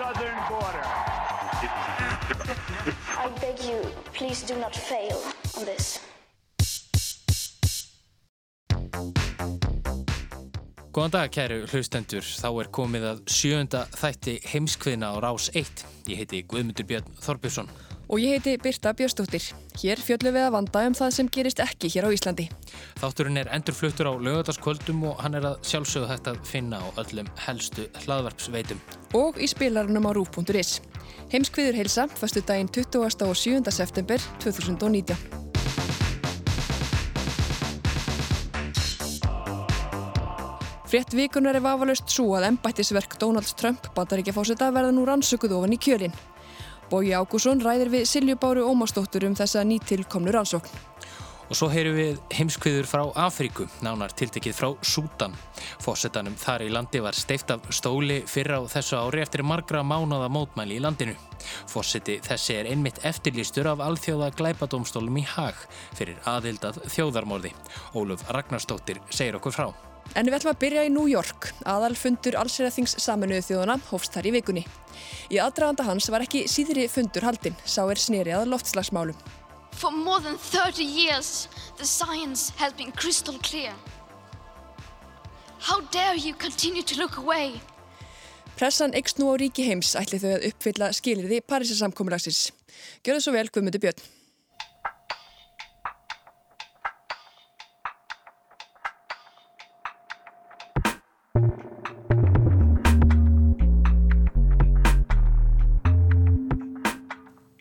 southern border. I beg you, please do not fail on this. Góðan dag kæru hlustendur, þá er komið að sjönda þætti heimskviðna á Rás 1. Ég heiti Guðmundur Björn Þorbjörnsson. Og ég heiti Birta Björnsdóttir. Hér fjöllum við að vanda um það sem gerist ekki hér á Íslandi. Þátturinn er endurfluttur á lögadaskvöldum og hann er að sjálfsögðu hægt að finna á öllum helstu hlaðvarpsveitum. Og í spilarunum á rúf.is. Heimskviður heilsa, fastu daginn 20. og 7. september 2019. Frétt vikunar er vafalust svo að embættisverk Donald Trump bataríkjafásetta verða nú rannsökuð ofan í kjölinn. Bói Ágússon ræðir við Silju Báru Ómarsdóttur um þessa nýtilkomnu rannsókn. Og svo heyrum við heimskviður frá Afríku, nánar tiltekið frá Sútan. Fósettanum þar í landi var steift af stóli fyrra á þessu ári eftir margra mánaða mótmæli í landinu. Fósetti þessi er einmitt eftirlýstur af alþjóða glæpadómstólum í Hag fyrir aðildað þjóðarmorði. Óluf Ragnarstóttir segir okkur frá. En við ætlum að byrja í New York. Aðalfundur allseraþings saminuðu þjóðana hófst þar í vikunni. Í aðdraganda hans var ekki síðri fundur haldinn, sá er sneri að loftslagsmálum. For more than 30 years, the science has been crystal clear. How dare you continue to look away? Pressan eikst nú á ríki heims ætli þau að uppfylla skilirði Parísasamkomulagsins. Gjör það svo vel, Guðmundur Björn.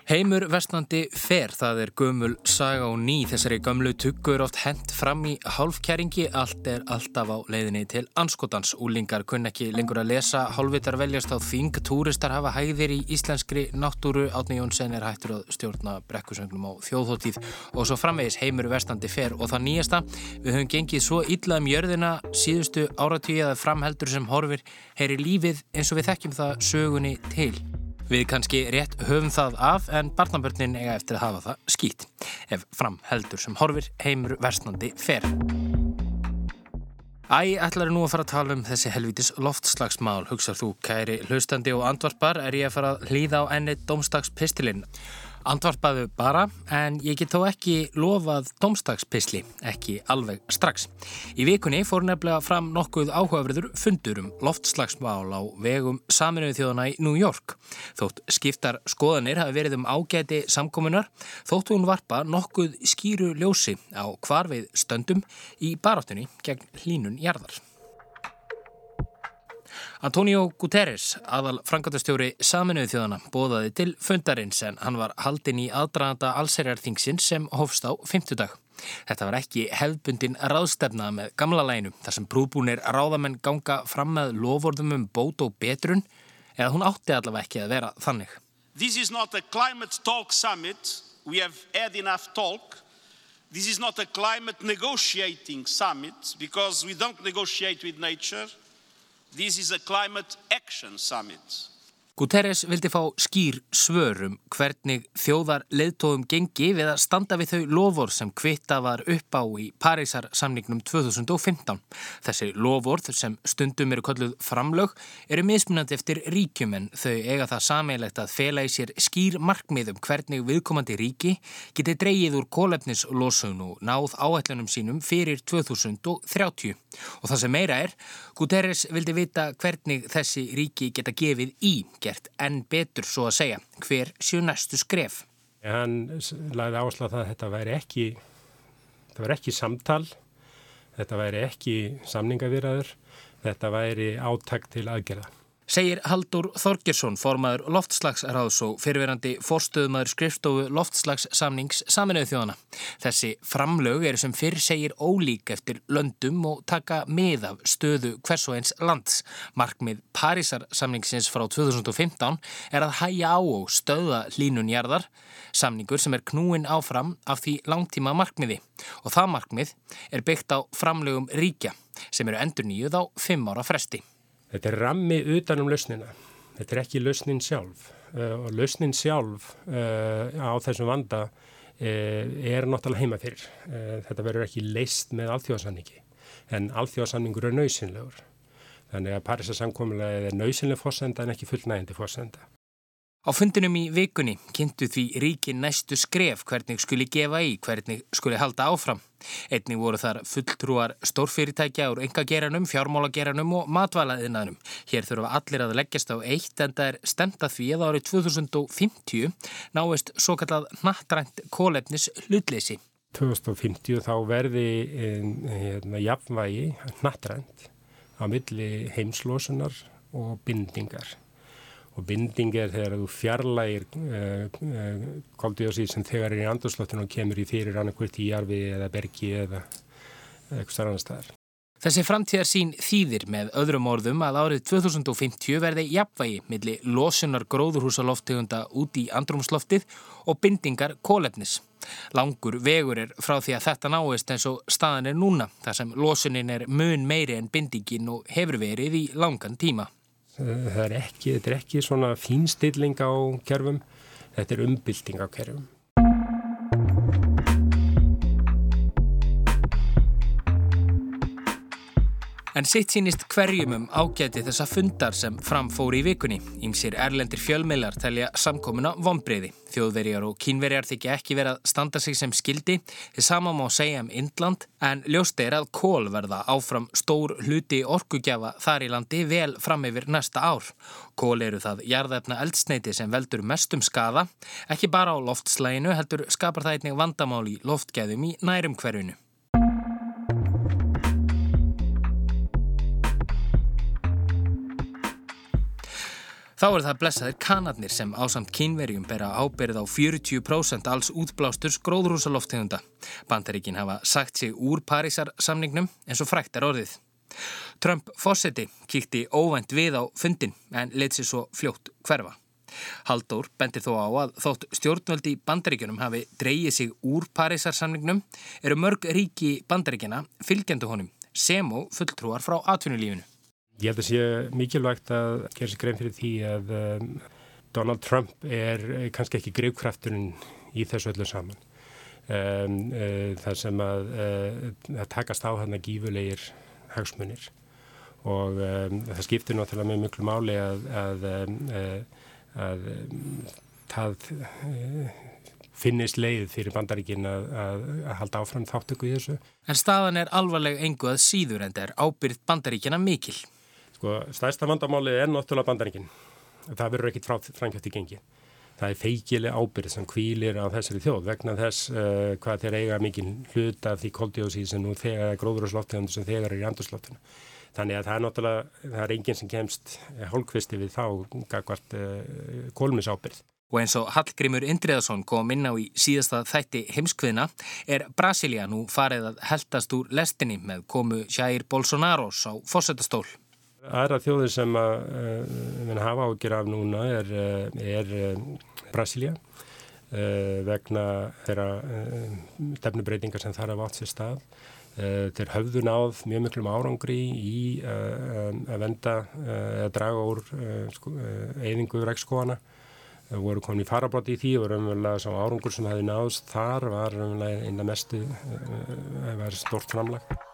Heimur vestnandi fer, það er gömul saga og ný, þessari gömlu tuggur oft hent fram í hálfkæringi, allt er alltaf á leiðinni til anskotans. Úlingar kunn ekki lengur að lesa, hálfvitar veljast á þing, túristar hafa hæðir í íslenskri náttúru, Átni Jónsson er hættur að stjórna brekkusögnum á þjóðhóttíð og svo framvegis heimur vestandi fer. Og það nýjasta, við höfum gengið svo illa um jörðina síðustu áratíu að framheldur sem horfir heyri lífið eins og við þekkjum það sögunni til. Við kannski rétt höfum það af en barnabörnin eiga eftir að hafa það skýt ef fram heldur sem horfir heimur versnandi fer. Æ, ætlar nú að fara að tala um þessi helvítis loftslagsmál, hugsað þú kæri hlaustandi og andvarpar er ég að fara að hlýða á enni domstagspistilinn. Andvarpaðu bara, en ég get þó ekki lofað domstagspisli, ekki alveg strax. Í vikunni fór nefnilega fram nokkuð áhugaverður fundur um loftslagsmál á vegum saminuðu þjóðana í New York. Þótt skiptar skoðanir hafi verið um ágæti samkominar, þótt hún varpa nokkuð skýru ljósi á hvar við stöndum í baráttunni gegn hlínun jarðar. Antonio Guterres, aðal frangatastjóri saminuðu þjóðana, bóðaði til fundarins en hann var haldinn í aðdraðanda allserjarþingsinn sem hofst á 50 dag. Þetta var ekki hefðbundin ráðstefna með gamla lænu þar sem brúbúnir ráðamenn ganga fram með lofórðum um bót og betrun eða hún átti allavega ekki að vera þannig. This is not a climate talk summit. Have had enough talk. This is not a climate negotiating summit because we don't negotiate with nature. This is a climate action summit. Guterres vildi fá skýr svörum hvernig þjóðar leðtóðum gengi við að standa við þau lofórð sem kvitta var upp á í Parísar samningnum 2015. Þessi lofórð sem stundum eru kolluð framlög eru mismunandi eftir ríkjum en þau eiga það sameilegt að fela í sér skýr markmið um hvernig viðkomandi ríki geti dreyið úr kólefnislosun og náð áætlunum sínum fyrir 2030. Og það sem meira er, Guterres vildi vita hvernig þessi ríki geta gefið í gert enn betur svo að segja hver séu næstu skref. Hann lagði áslað það að þetta væri ekki, ekki samtal, þetta væri ekki samningavirðaður, þetta væri áttak til aðgerða. Segir Haldur Þorgersson, formaður loftslagsráðs og fyrirverandi fórstöðumæður skrifstofu loftslagssamnings saminuðu þjóðana. Þessi framlög eru sem fyrr segir ólík eftir löndum og taka mið af stöðu hvers og eins lands. Markmið Parísarsamningsins frá 2015 er að hæja á og stöða hlínunjarðar, samningur sem er knúin áfram af því langtíma markmiði. Og það markmið er byggt á framlögum ríkja sem eru endur nýjuð á fimm ára fresti. Þetta er rammi utanum lausnina. Þetta er ekki lausnin sjálf uh, og lausnin sjálf uh, á þessum vanda uh, er náttúrulega heima fyrir. Þetta verður ekki leist með alþjóðsanningi en alþjóðsanningur er nöysinlegur. Þannig að Parísasamkomulega er nöysinleg fórsenda en ekki fullnægindi fórsenda. Á fundinum í vikunni kynntu því ríkin næstu skref hvernig skuli gefa í, hvernig skuli halda áfram. Einnig voru þar fulltrúar stórfyrirtækja úr engageranum, fjármálageranum og matvælaðinaðnum. Hér þurfa allir að leggjast á eitt en það er stemt að því að árið 2050 náist svo kallað nattrænt kólefnis hlutleysi. 2050 þá verði hérna, jafnvægi nattrænt á milli heimslosunar og bindingar og binding er þegar þú fjarlægir uh, uh, koldioxid sem þegar er í andurslóttinu og kemur í fyrir annarkvört í jarfi eða bergi eða eitthvað starf annar staðar. Þessi framtíðar sín þýðir með öðrum orðum að árið 2050 verði jafnvægi millir losunar gróðurhúsaloftegunda út í andrumsloftið og bindingar kólefnis. Langur vegur er frá því að þetta náist eins og staðan er núna þar sem losunin er mun meiri en bindingin og hefur verið í langan tíma. Það er ekki, þetta er ekki svona fínstilling á kerfum, þetta er umbylting á kerfum. En sitt sínist hverjum um ágæti þessa fundar sem framfóri í vikunni. Ímsir erlendir fjölmeilar telja samkomuna vonbreyði. Þjóðverjar og kínverjar þykja ekki verið að standa sig sem skildi. Þið sama má segja um Indland en ljóst er að kól verða áfram stór hluti orkugjafa þar í landi vel fram yfir næsta ár. Kól eru það jarðefna eldsneiti sem veldur mestum skaða. Ekki bara á loftslæginu heldur skapar það einnig vandamál í loftgæðum í nærum hverjunu. Þá er það blessaðir kanadnir sem ásamt kínverjum bera ábyrð á 40% alls útblástur gróðrúsaloftegunda. Bandaríkin hafa sagt sig úr Parísar samningnum eins og frækt er orðið. Trump fósetti kíkti óvænt við á fundin en leitt sér svo fljótt hverfa. Haldur bendir þó á að þótt stjórnvöldi bandaríkjunum hafi dreyið sig úr Parísar samningnum eru mörg ríki bandaríkjana fylgjendu honum sem og fulltrúar frá atvinnulífinu. Ég held að sé mikilvægt að gera sér grein fyrir því að um, Donald Trump er kannski ekki greifkrafturinn í þessu öllu saman. Um, uh, það sem að, uh, að takast á hann að gífulegir hagsmunir og um, það skiptir náttúrulega með miklu máli að, að, uh, að það finnist leið fyrir bandaríkin að, að, að halda áfram þáttöku í þessu. En staðan er alvarleg engu að síður en það er ábyrð bandaríkina mikil. Sko, stærsta vandamálið er náttúrulega bandaringin. Það verður ekkit framkjöft í gengi. Það er feikileg ábyrð sem kvílir á þessari þjóð vegna þess uh, hvað þeir eiga mikið hlut af því koldjósið sem nú þegar gróðurslóttegundur sem þegar er í andurslóttinu. Þannig að það er náttúrulega, það er enginn sem kemst hólkvisti við þá gagvart uh, kólmisábyrð. Og eins og Hallgrimur Indriðarsson kom inn á í síðasta þætti heimskviðna er Brasilia nú farið að heldast úr lestinni með komu Jair Bolsonaros á fósættastól. Aðra þjóðir sem að uh, hafa ágjör af núna er, er Brasilia uh, vegna þeirra stefnubreitingar sem þar hafa átt sér stað. Þeir höfðu náð mjög miklum árangri í að venda eða draga úr sko, eyðingu rækskóana. Það voru komin í farabráti í því og raunverulega sá árangur sem hefði náðst þar var raunverulega einna mestu, var stort framlag.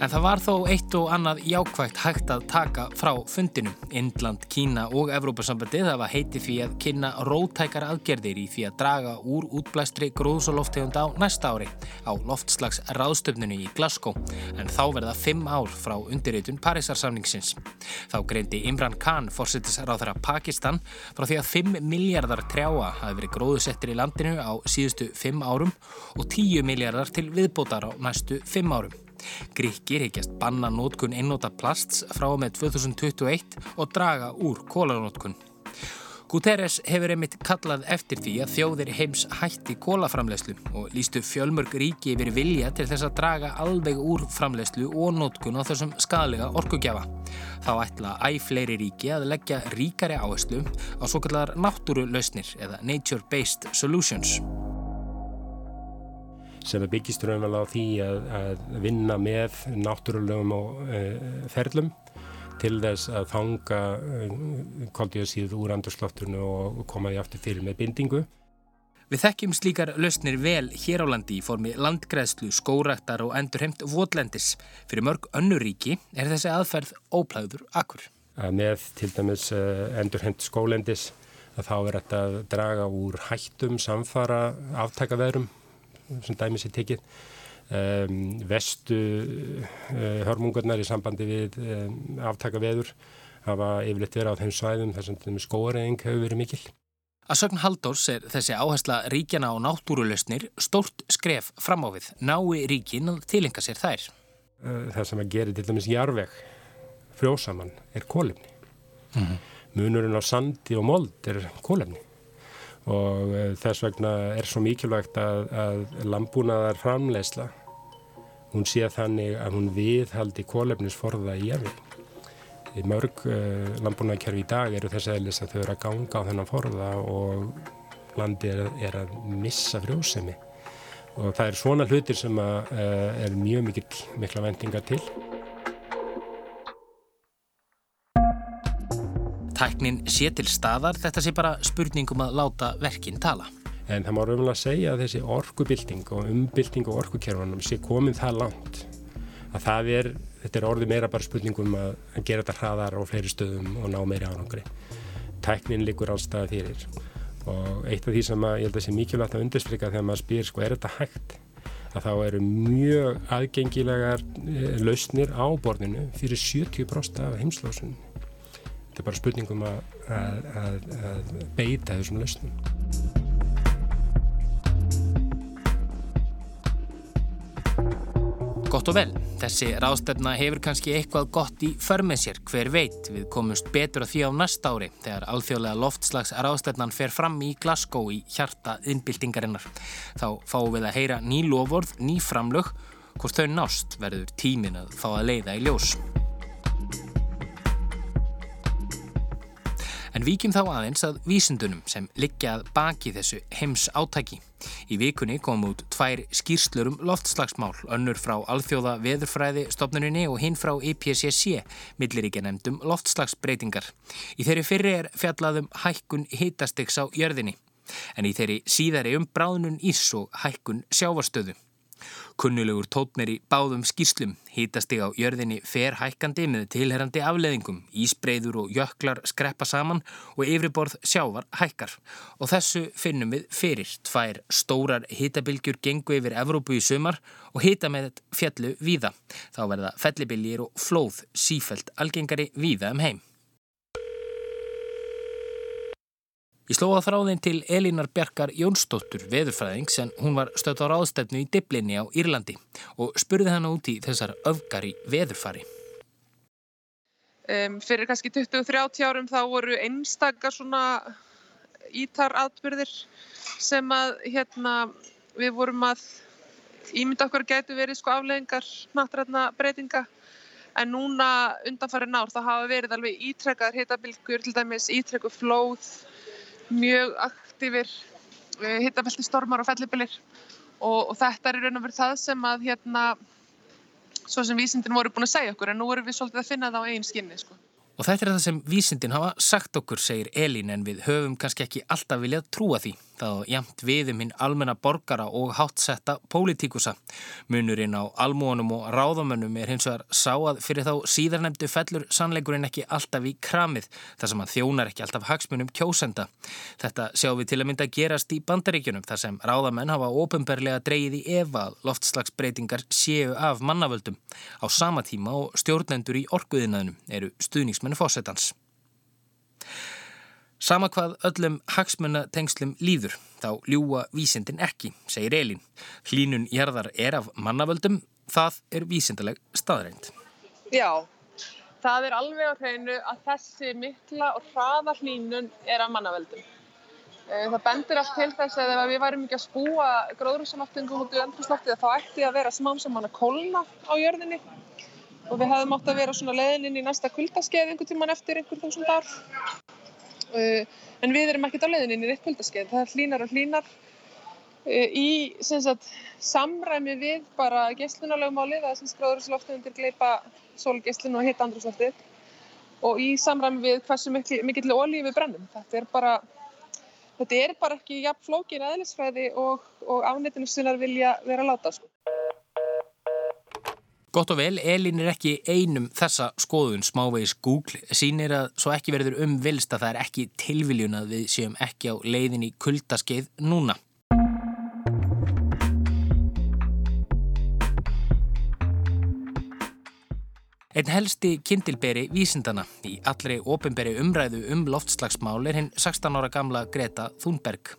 En það var þó eitt og annað jákvægt hægt að taka frá fundinu. Indland, Kína og Evrópasambandið hafa heiti því að kynna rótækar aðgerðir í því að draga úr útblæstri gróðs- og lofttegund á næsta ári á loftslags ráðstöfnunu í Glasgow en þá verða fimm ár frá undirreitun Parísarsamningsins. Þá greindi Imran Khan, fórsettisráðara Pakistan, frá því að 5 miljardar trjáa hafi verið gróðusettir í landinu á síðustu fimm árum og 10 miljardar til viðbótar á næstu fimm árum. Gríkir hekjast banna nótkun einnóta plasts frá með 2021 og draga úr kólanótkun. Guterres hefur einmitt kallað eftir því að þjóðir heims hætti kólaframlegslu og lístu fjölmörg ríki yfir vilja til þess að draga alveg úr framlegslu og nótkun á þessum skadalega orkugjafa. Þá ætla æg fleiri ríki að leggja ríkari áherslu á svo kallar náttúrulausnir eða nature-based solutions sem byggist raunverulega á því að, að vinna með náttúrulegum og uh, ferlum til þess að fanga uh, koldíðasíð úr andurslotturnu og koma því aftur fyrir með bindingu. Við þekkjum slíkar lausnir vel hér á landi í formi landgreðslu, skóraktar og endurheimt votlendis. Fyrir mörg önnuríki er þessi aðferð óplæður akkur. Að með til dæmis uh, endurheimt skólendis að þá er þetta að draga úr hættum samfara aftakaveðrum sem dæmis er tekið. Um, vestu uh, hörmungarnar í sambandi við um, aftaka veður hafa yfirleitt verið á þeim svæðum þar sem skóareyðing hefur verið mikil. Að sögn Haldórs er þessi áhersla ríkjana og náttúrulösnir stórt skref fram á við. Nái ríkin að tilenga sér þær. Uh, það sem að gera til dæmis jarveg frjósamann er kólefni. Mm -hmm. Munurinn á sandi og mold er kólefni og uh, þess vegna er svo mikilvægt að, að landbúnaðar framleysla hún sé þannig að hún viðhaldi kólefnisforða í erfið. Mörg uh, landbúnaðarkerfi í dag eru þess aðeins að þau eru að ganga á þennan forða og landi er, er að missa frjósemi og það er svona hlutir sem að, uh, er mjög mikil, mikla vendinga til. Tæknin sé til staðar, þetta sé bara spurningum að láta verkinn tala. En það má raunverulega segja að þessi orkubilding og umbilding og orkukerfanum sé komin það langt að það er, þetta er orðið meira bara spurningum að gera þetta hraðar á fleiri stöðum og ná meiri ánangri. Tæknin likur allstað fyrir og eitt af því sem að, ég held að sé mikilvægt að undirstryka þegar maður spyr sko er þetta hægt að þá eru mjög aðgengilegar eh, lausnir á borðinu fyrir 70% af heimslósunum þetta er bara spurningum að, að, að, að beita þessum lausnum. Gott og vel, þessi ráðstefna hefur kannski eitthvað gott í förmið sér, hver veit við komumst betur að því á næsta ári þegar alþjóðlega loftslags ráðstefnan fer fram í Glasgow í hjarta innbyltingarinnar. Þá fáum við að heyra ný lofórð, ný framlög, hvort þau nást verður tímin að fá að leiða í ljós. En víkjum þá aðeins að vísindunum sem liggjað baki þessu heims átæki. Í vikunni kom út tvær skýrslur um loftslagsmál, önnur frá Alþjóða veðurfræði stopnuninni og hinn frá IPCC, milliríkja nefndum loftslagsbreytingar. Í þeirri fyrri er fjallaðum hækkun hitastegs á jörðinni, en í þeirri síðari um bráðnun ís og hækkun sjávarstöðu. Kunnulegur tótnir í báðum skýslum hýtast ég á jörðinni ferhækkandi með tilherrandi afleðingum, ísbreyður og jöklar skreppa saman og yfirborð sjávar hækkar. Og þessu finnum við fyrir tvær stórar hýtabilgjur gengu yfir Evrópu í sumar og hýta með fjallu víða. Þá verða fellibiljir og flóð sífælt algengari víða um heim. Ég sló að þráðin til Elínar Bjarkar Jónsdóttur, veðurfræðing, sem hún var stöðt á ráðstefnu í Diblinni á Írlandi og spurði hann út í þessar öfgari veðurfari. Um, fyrir kannski 20-30 árum þá voru einstakar svona ítaratbyrðir sem að hérna, við vorum að ímynda okkur gætu verið sko afleggingar nattrætna breytinga en núna undanfari nár þá hafa verið alveg ítrekkaðar hitabilgur, til dæmis ítrekku flóð mjög aktífir uh, hittafelti stormar og fellibilir og, og þetta er raun og veru það sem að hérna, svo sem vísindin voru búin að segja okkur en nú erum við svolítið að finna það á einn skinni sko. Og þetta er það sem vísindin hafa sagt okkur, segir Elín, en við höfum kannski ekki alltaf viljað trúa því. Þá jæmt við um hinn almenna borgara og háttsetta pólitíkusa. Munurinn á almúanum og ráðamönnum er hins vegar sá að fyrir þá síðarnemdu fellur sannleikurinn ekki alltaf í kramið þar sem hann þjónar ekki alltaf hagsmunum kjósenda. Þetta sjáum við til að mynda gerast í bandaríkjunum þar sem ráðamenn hafa ofinberlega dreyið í eva loftslagsbreytingar séu af mannavöldum. Á sama tíma og stjórnendur í orguðinaðnum eru stuðningsmennu fósettans. Sama hvað öllum hagsmunatengslum líður, þá ljúa vísindin ekki, segir Elin. Hlínun jarðar er af mannavöldum, það er vísindaleg staðreind. Já, það er alveg á hreinu að þessi mikla og hraða hlínun er af mannavöldum. Eh, það bendir allt til þess að ef við værum ekki að spúa gróðrúsamáttingum út í öndrúsloftið þá ætti að vera smám sem hann að kólna á jörðinni og við hefðum átt að vera svona leiðininn í næsta kuldaskeið einhvern tíman eftir einhver þúsund ár. Uh, en við erum ekkert á leiðininn í neitt kuldaskeið. Það hlínar og hlínar uh, í sagt, samræmi við bara geyslunarlegumálið að gróðrúsloftið undir gleipa sólgeyslun og hitta andrúsloftið og í samræmi við hversu mikill ólífi við brennum. Þetta er bara þetta er bara ekki jafn flókin aðlisfræði og, og afnitinu sinnar vilja vera láta sko. Gott og vel, Elin er ekki einum þessa skoðun smávegis Google sínir að svo ekki verður umvilst að það er ekki tilviljun að við séum ekki á leiðin í kuldaskeið núna. Einn helsti kindilberi vísindana í allri ofinberi umræðu um loftslagsmál er hinn 16 ára gamla Greta Thunberg.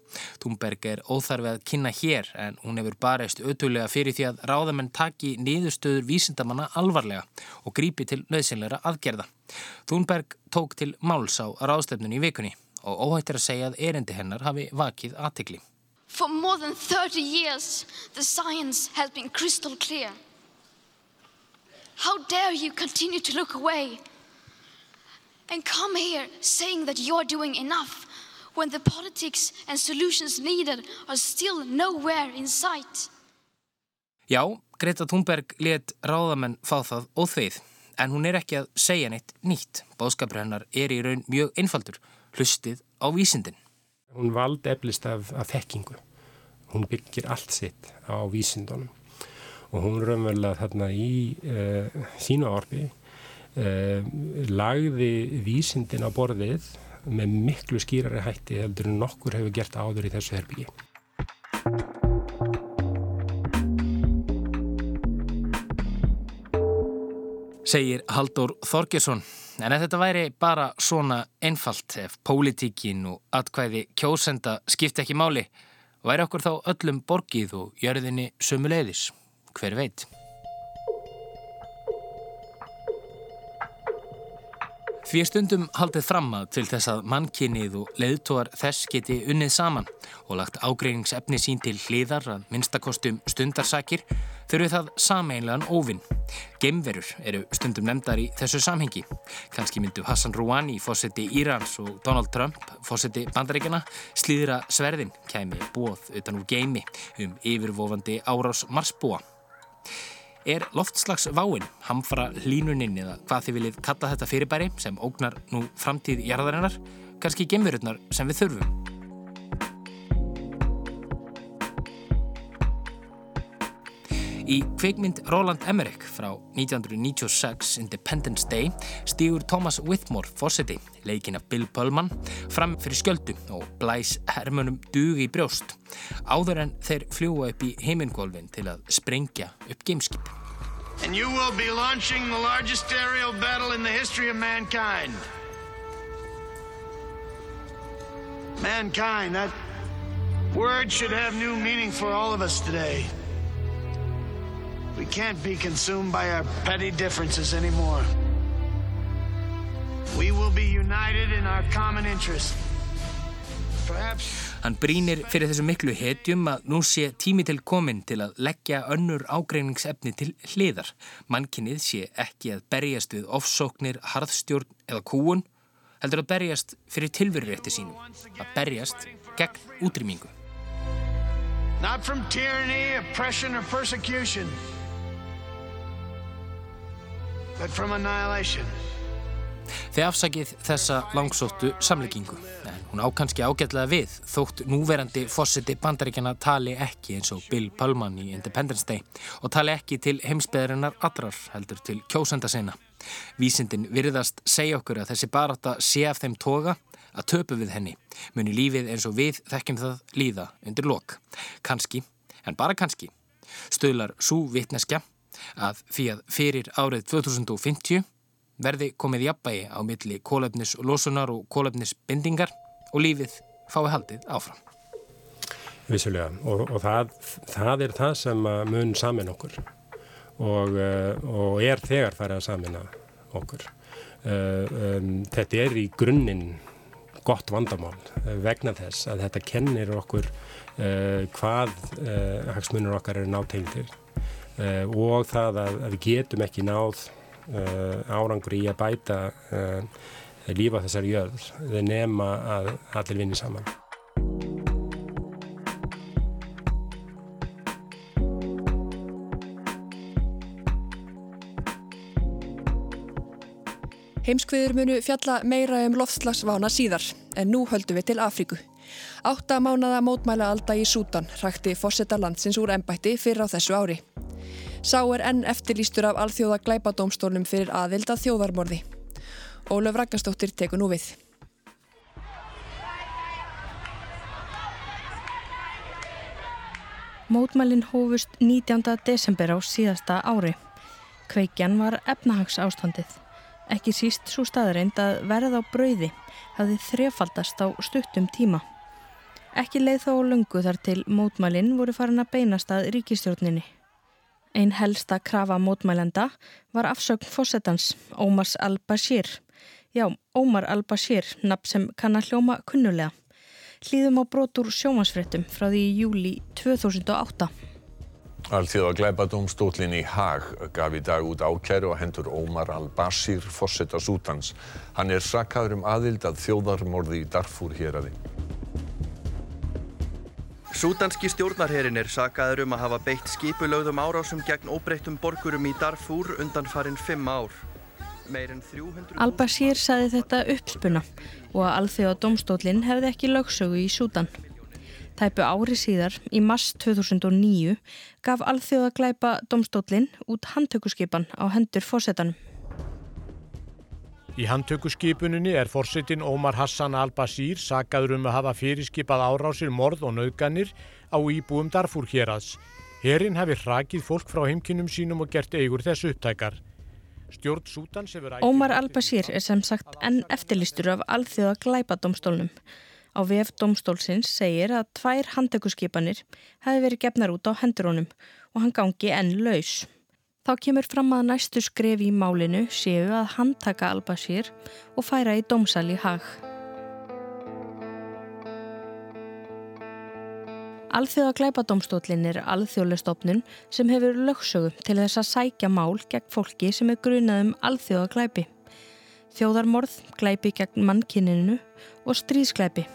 Thunberg er óþarfið að kynna hér en hún hefur barist auðvölulega fyrir því að ráðamenn taki niðurstöður vísindamanna alvarlega og grípi til nöðsynleira aðgerða. Thunberg tók til máls á ráðstefnun í vikunni og óhættir að segja að erindi hennar hafi vakið aðtikli. For more than 30 years the science has been crystal clear. How dare you continue to look away and come here saying that you're doing enough when the politics and solutions needed are still nowhere in sight? Já, Greta Thunberg let ráðamenn fá það óþveið, en hún er ekki að segja neitt nýtt. Bóðskapur hennar er í raun mjög einfaldur, hlustið á vísindin. Hún vald eflist af, af þekkingu. Hún byggir allt sitt á vísindunum og hún raunverulega þarna í uh, sína orfi uh, lagði vísindin á borðið með miklu skýrari hætti heldur en nokkur hefur gert áður í þessu herbyggi. Segir Haldur Þorgesson. En ef þetta væri bara svona einfalt ef pólitíkin og atkvæði kjósenda skipti ekki máli, væri okkur þá öllum borgið og jörðinni sömuleiðis hver veit. Því stundum haldið fram að til þess að mannkinnið og leiðtóar þess geti unnið saman og lagt ágreiningsefni sín til hliðar að minnstakostum stundarsakir þurfi það sameinlegan óvinn. Gemverur eru stundum nefndar í þessu samhengi. Kanski myndu Hassan Rouhani, fósetti Írans og Donald Trump, fósetti Bandaríkjana, slíðra sverðin kæmi bóð utan úr geimi um yfirvofandi árás marsbúa. Er loftslagsváin, hamfara hlínuninn eða hvað þið viljið kalla þetta fyrirbæri sem ógnar nú framtíð jarðarinnar, kannski gemururnar sem við þurfum? Í kveikmynd Roland Emmerich frá 1996 Independence Day stýgur Thomas Whitmore fórseti, leikin af Bill Pullman, fram fyrir skjöldu og blæs hermunum dugi í brjóst áður en þeir fljúa upp í heimingolfin til að sprengja upp gameskip. And you will be launching the largest aerial battle in the history of mankind. Mankind, that word should have new meaning for all of us today. We can't be consumed by our petty differences anymore. We will be united in our common interest. Perhaps... Hann brínir fyrir þessu miklu hetjum að nú sé tími til komin til að leggja önnur ágreiningsefni til hliðar. Mannkinnið sé ekki að berjast við ofsóknir, harðstjórn eða kúun, heldur að berjast fyrir tilverurétti sínum, að berjast gegn útrýmingu. Not from tyranny, oppression or persecution. Þeir afsakið þessa langsóttu samleggingu. En hún ákanski ágætlega við þótt núverandi fósiti bandaríkjana tali ekki eins og Bill Pullman í Independence Day og tali ekki til heimsbeðarinnar allrar heldur til kjósenda sinna. Vísindin virðast segja okkur að þessi baráta sé af þeim toga að töpu við henni. Muni lífið eins og við þekkjum það líða undir lok. Kanski, en bara kanski, stöðlar svo vitneskja að fyrir, árið 2050 verði komið jafnbægi á milli kólefnis losunar og kólefnis bindingar og lífið fái haldið áfram. Vissulega og, og það, það er það sem mun samin okkur og, eh, og er þegar farið að samina okkur. Eh, um, þetta er í grunninn gott vandamál vegna þess að þetta kennir okkur uh, hvað uh, hagsmunur okkar eru nátengtir uh, og það að, að við getum ekki náð árangur í að bæta lífa þessar jörð þeir nema að allir vinni saman. Heimskviður munu fjalla meira um loftslagsvána síðar, en nú höldum við til Afríku. Átta mánada mótmæla alda í Sútan hrakti fósetta landsins úr ennbætti fyrir á þessu ári. Sá er enn eftirlýstur af alþjóða glæpadómstólum fyrir aðvild að þjóðarmorði. Ólaf Ragnarstóttir tekur nú við. Mótmælinn hófust 19. desember á síðasta ári. Kveikjan var efnahags ástandið. Ekki síst svo staðreind að verð á brauði hafði þrefaldast á stuttum tíma. Ekki leið þó lungu þar til mótmælinn voru farin að beinast að ríkistjórninni. Einn helsta krafa mótmælenda var afsögn fósettans, Ómars al-Bashir. Já, Ómar al-Bashir, nafn sem kann að hljóma kunnulega. Hlýðum á brotur sjómasfrettum frá því í júli 2008. Alþjóða glæpadómstólinn í Haag gaf í dag út ákæru og hendur Ómar al-Bashir fórseta Sútans. Hann er sakaður um aðild að þjóðarmorði í Darfur hér aði. Sútanski stjórnarherin er sakaður um að hafa beitt skipulögðum árásum gegn óbreyttum borgurum í Darfur undan farin fimm ár. Al-Bashir saði þetta uppspuna og að alþjóða domstólinn hefði ekki lögsögu í Sútan. Tæpu ári síðar, í mars 2009, gaf alþjóða glæpa domstólinn út handtökuskipan á hendur fórsetanum. Í handtökuskipuninni er fórsetin Ómar Hassan al-Bashir sagaður um að hafa fyrirskipað árásir morð og nauðganir á íbúum Darfur hérads. Herin hafi hrakið fólk frá heimkinnum sínum og gert eigur þessu upptækar. Ómar al-Bashir er sem sagt enn eftirlistur af alþjóða glæpa domstólnum. Á VF domstólsins segir að tvær handtökuskipanir hefði verið gefnar út á hendurónum og hann gangi enn laus. Þá kemur fram að næstu skref í málinu séu að handtaka Al-Bashir og færa í domsal í hag. Alþjóða glæpadómstólinn er alþjóðlestofnun sem hefur lögsögum til þess að sækja mál gegn fólki sem er grunað um alþjóða glæpi. Þjóðarmorð, glæpi gegn mannkinninu og stríðsklæpi.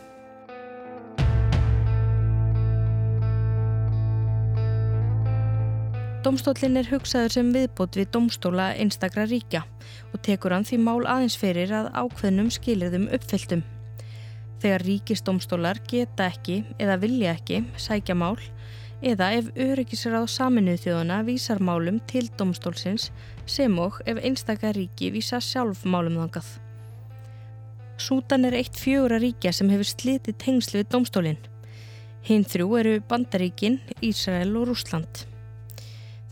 Domstólinn er hugsaður sem viðbót við domstóla einstakra ríkja og tekur hann því mál aðeins fyrir að ákveðnum skilirðum uppfylltum. Þegar ríkisdomstólar geta ekki eða vilja ekki sækja mál eða ef öryggisráð saminuð þjóðana vísar málum til domstólsins sem og ef einstakar ríki vísa sjálf málum þangað. Sútan er eitt fjögur að ríkja sem hefur slitið tengslu við domstólinn. Hinn þrjú eru Bandaríkin, Ísrael og Rúsland.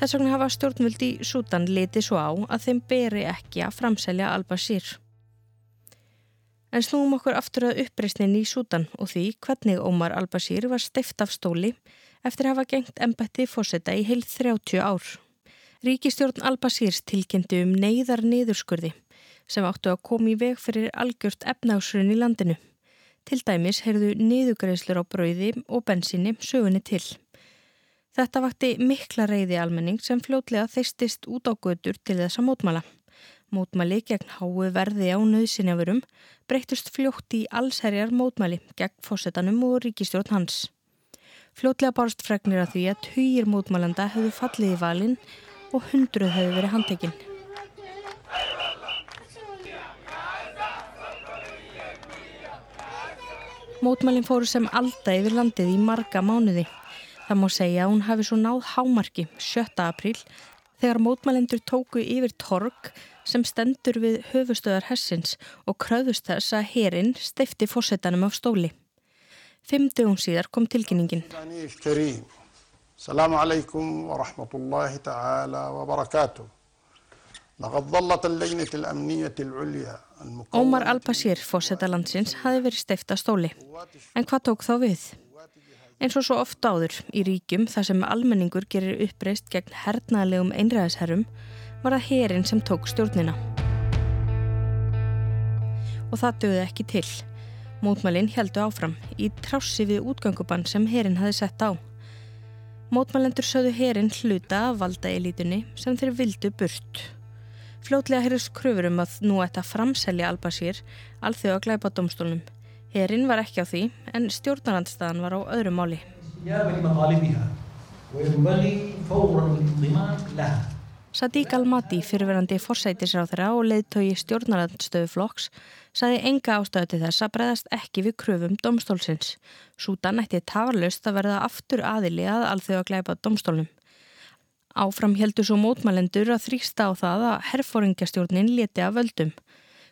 Þess vegna hafa stjórnvöld í Sútan litið svo á að þeim beri ekki að framselja Al-Bashir. En snúum okkur aftur að uppreysnin í Sútan og því hvernig Ómar Al-Bashir var steift af stóli eftir að hafa gengt embætti fósetta í heil 30 ár. Ríkistjórn Al-Bashirs tilkynnti um neyðar niðurskurði sem áttu að koma í veg fyrir algjört efnásrun í landinu. Til dæmis heyrðu niðugreislur á brauði og bensinni sögunni til. Þetta vakti mikla reyði almenning sem fljótlega þeistist út á götur til þessa mótmala. Mótmali gegn háu verði á nöðsynjafurum breytust fljótt í allsherjar mótmali gegn fósettanum og ríkistjórn hans. Fljótlega barst fregnir að því að tugir mótmalanda hefðu fallið í valin og hundruð hefðu verið handtekinn. Mótmalin fóru sem alda yfir landið í marga mánuði. Það má segja að hún hafi svo náð hámarki 7. apríl þegar mótmælendur tóku yfir torg sem stendur við höfustöðar hessins og kröðust þess að herin steifti fórsetanum á stóli. Fimm dögum síðar kom tilkynningin. Salamu alaikum wa rahmatullahi ta'ala wa barakatuh. Ómar Al-Bashir, fórseta landsins, hafi verið steifta stóli. En hvað tók þá við? Eins og svo ofta áður í ríkjum þar sem almenningur gerir uppreist gegn hernaðlegum einræðisherrum var það herin sem tók stjórnina. Og það döði ekki til. Mótmælinn heldu áfram í trássi við útgöngubann sem herin hafi sett á. Mótmælendur sögðu herin hluta af valda elitunni sem þeir vildu burt. Fljótlega heyrðist kröfur um að nú ætta framselja Al-Bashir alþjóða glæpa domstólnum. Herinn var ekki á því en stjórnarandstaðan var á öðru máli. Sadiq Al-Mati, fyrirverandi forsætisráþara og leiðtögi stjórnarandstöðu flokks, saði enga ástöðu til þess að breyðast ekki við kröfum domstólsins. Sútan ætti tafarlaust að verða aftur aðili að alþjóða glæpa domstólnum. Áfram heldur svo mótmælendur að þrýsta á það að herfóringjastjórnin leti að völdum.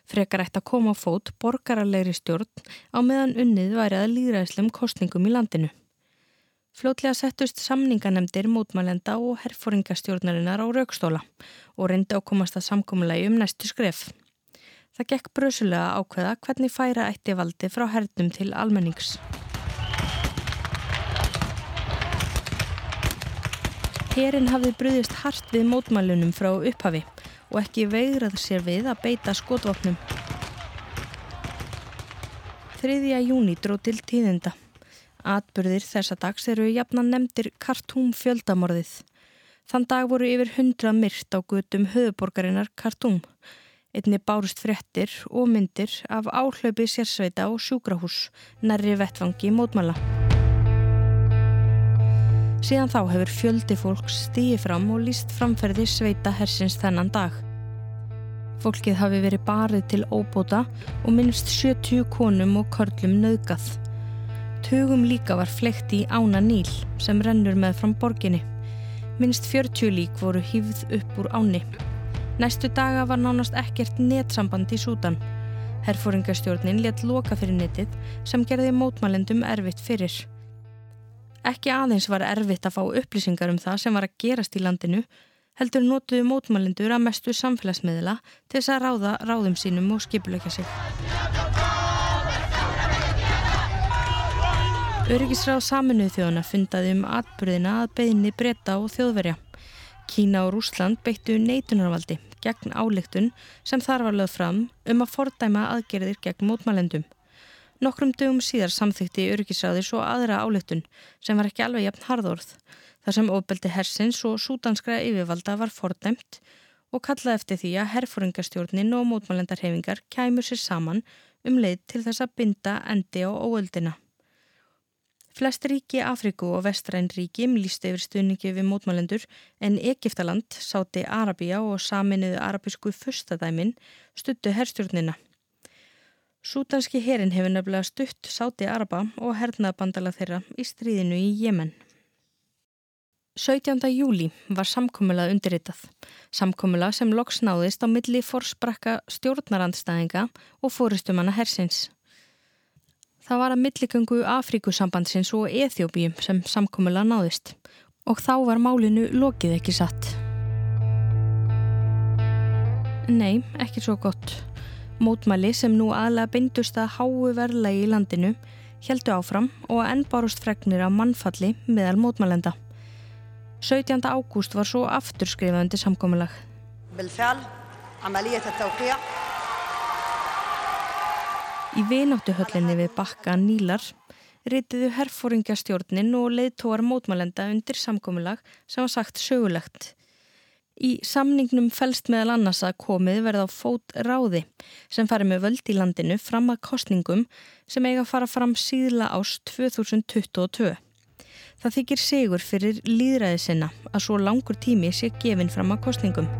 Frekar ætti að koma á fót borgaralegri stjórn á meðan unnið væri að líðræðslum kostningum í landinu. Fljótlega settust samninganemdir mótmælenda og herfóringjastjórnarinnar á raukstóla og reyndi að komast að samkommulegi um næstu skref. Það gekk brösulega ákveða hvernig færa ætti valdi frá hernum til almennings. Herin hafði brúðist hart við mótmælunum frá upphafi og ekki veigrað sér við að beita skotvapnum. 3. júni dró til tíðenda. Atburðir þessa dags eru jafnan nefndir Kartúm fjöldamorðið. Þann dag voru yfir hundra myrt á gutum höfuborgarinnar Kartúm. Einni bárust frettir og myndir af áhlaupi sérsveita og sjúkrahús nærri vettfangi mótmæla. Síðan þá hefur fjöldi fólk stíði fram og líst framferði sveita hersins þennan dag. Fólkið hafi verið barið til óbóta og minnst 70 konum og körlum nöðgað. Tugum líka var flekt í Ána Níl sem rennur með fram borginni. Minnst 40 lík voru hýfð upp úr áni. Næstu daga var nánast ekkert netsamband í Sútan. Herfóringastjórnin let loka fyrir netið sem gerði mótmælendum erfitt fyrir. Ekki aðeins var erfitt að fá upplýsingar um það sem var að gerast í landinu, heldur nótuðu mótmælindur að mestu samfélagsmiðla til þess að ráða ráðum sínum og skipuleika sig. Öryggisráð saminuð þjóðana fundaði um atbyrðina að beðinni breyta og þjóðverja. Kína og Rúsland beittu neitunarvaldi gegn áleiktun sem þar var lögð fram um að fordæma aðgerðir gegn mótmælendum. Nokkrum dögum síðar samþykti öryggisræði svo aðra áleitun sem var ekki alveg jafn harðorð þar sem ofbeldi hersins og súdanskra yfirvalda var fordæmt og kallaði eftir því að herfóringastjórnin og mótmálendarhefingar kæmur sér saman um leið til þess að binda endi á óöldina. Flest ríki Afriku og vestræn ríki líst yfir stuðningi við mótmálendur en Egiptaland, Sáti Arabia og saminuðu arabisku fyrstadæmin stuttu herstjórnina. Sútanski herin hefur nefnilega stutt Sáti Araba og hernaðabandala þeirra í stríðinu í Jemen. 17. júli var samkommulað undirritað. Samkommulað sem loks náðist á milli forsprakka stjórnarandstæðinga og fórustumanna hersins. Það var að milligöngu Afríkusambandsins og Eþjóbíum sem samkommulað náðist og þá var málinu lokið ekki satt. Nei, ekki svo gott. Mótmæli sem nú aðlega beindust að háu verðlagi í landinu heldu áfram og enn barust fregnir af mannfalli meðal mótmælenda. 17. ágúst var svo aftur skrifandi samkominlag. Í vináttuhöllinni við bakka Nílar reytiðu herfóringjastjórnin og leiðtóar mótmælenda undir samkominlag sem var sagt sögulegt. Í samningnum fælst meðal annars að komið verða á fót ráði sem fari með völd í landinu fram að kostningum sem eiga að fara fram síðla ást 2022. Það þykir sigur fyrir líðræði sinna að svo langur tími sé gefinn fram að kostningum.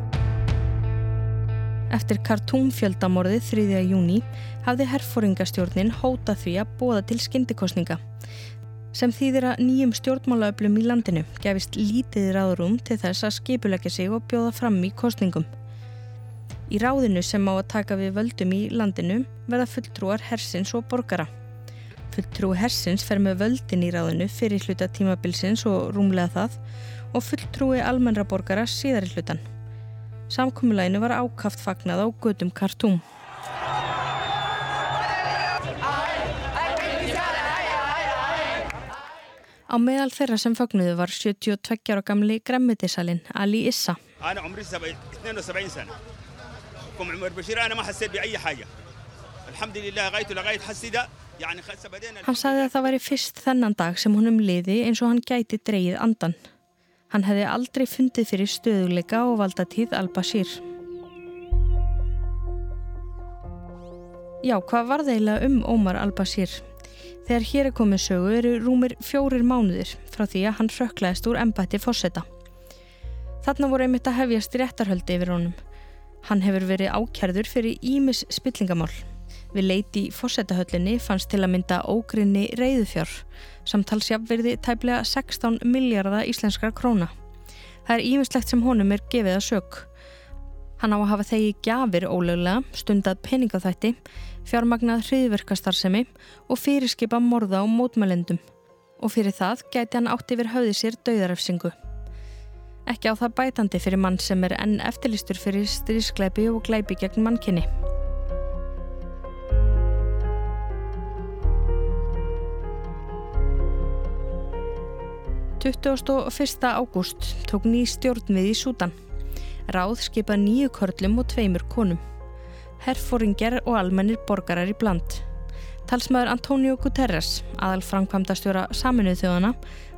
Eftir kartúmfjöldamorðið 3. júni hafði herfóringastjórnin hótað því að bóða til skyndikostninga sem þýðir að nýjum stjórnmálaöflum í landinu gefist lítið ráðrúm til þess að skipulegja sig og bjóða fram í kostningum. Í ráðinu sem á að taka við völdum í landinu verða fulltrúar hersins og borgara. Fulltrú hersins fer með völdin í ráðinu fyrir hluta tímabilsins og rúmlega það og fulltrúi almennra borgara síðar í hlutan. Samkomiðlæginu var ákaft fagnað á gödum kartúm. Á meðal þeirra sem fagnuðu var 72 ára gamli gremmitisalinn Ali Issa. Hann sagði að það væri fyrst þennan dag sem honum liði eins og hann gæti dreyið andan. Hann hefði aldrei fundið fyrir stöðuleika og valdatíð al-Bashir. Já, hvað var það eiginlega um Ómar al-Bashir? Þegar hér er komið sögu eru rúmir fjórir mánuðir frá því að hann rökklaðist úr embætti fósetta. Þarna voru einmitt að hefjast réttarhöldi yfir honum. Hann hefur verið ákjærður fyrir ímis spillingamál. Við leiti í fósettahöllinni fannst til að mynda ógrinni reyðufjár, samtalsjafverði tæplega 16 miljardar íslenskar króna. Það er ímislegt sem honum er gefið að sög. Hann á að hafa þegi gjafir ólöglega, stundað peningaþætti, fjármagnað hriðverkastarsemi og fyrirskipa morða á mótmælendum. Og fyrir það gæti hann átt yfir höfði sér dauðarefsingu. Ekki á það bætandi fyrir mann sem er enn eftirlistur fyrir strískleipi og gleipi gegn mannkinni. fyrsta ágúst tók ný stjórn við í Sútan. Ráð skipa nýju körlum og tveimur konum. Herfóringjar og almennir borgarar í bland. Talsmaður Antonio Guterres, aðal framkvæmdastjóra saminuð þjóðana,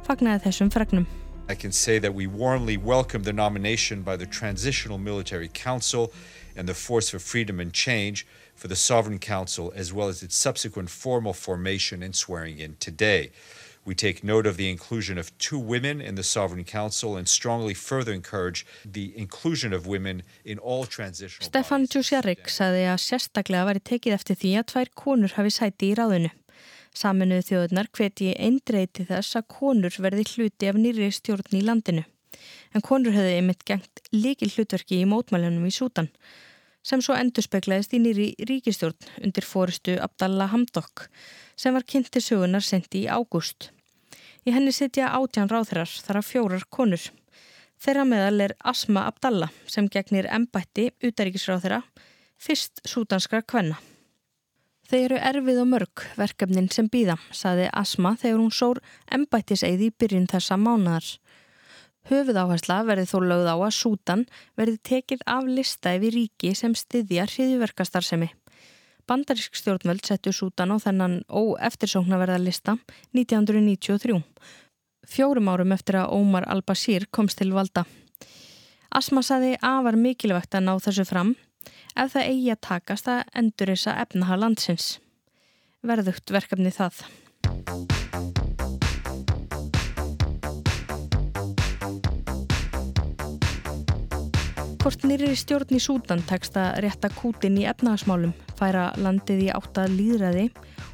fagnaði þessum fregnum. I can say that we warmly welcome the nomination by the Transitional Military Council and the Force for Freedom and Change for the Sovereign Council as well as its subsequent formal formation and swearing in today. We take note of the inclusion of two women in the Sovereign Council and strongly further encourage the inclusion of women in all transitional Stefan Djusjarik sagði að sérstaklega væri tekið eftir því að tvær konur hafi sæti í ráðinu. Saminuðu þjóðunar hveti eindreið til þess að konur verði hluti af nýri stjórn í landinu. En konur hefði einmitt gengt líkil hlutverki í mótmælunum í Sútan sem svo endurspeglaðist í nýri ríkistjórn undir fóristu Abdallah Hamdok sem var kynnt til sögunar sendi í ágúst. Í henni sitja átján ráðherrar þar að fjórar konur. Þeirra meðal er Asma Abdallah sem gegnir embætti utaríkisráðherra, fyrst sútanskra kvenna. Þeir eru erfið og mörg verkefnin sem býða, saði Asma þegar hún sór embættiseið í byrjun þessa mánadar. Höfuð áhersla verði þó lögð á að Sútan verði tekið af lista yfir ríki sem styðja hriðverkastarsemi. Bandarísk stjórnvöld settu Sútan á þennan óeftirsóknarverðarlista 1993, fjórum árum eftir að Ómar al-Bashir komst til valda. Asma saði afar mikilvægt að ná þessu fram ef það eigi að takast að endurisa efnaha landsins. Verðugt verkefni það. Hvort nýri stjórn í Sútan tekst að rétta kútin í efnagasmálum, færa landið í átta líðræði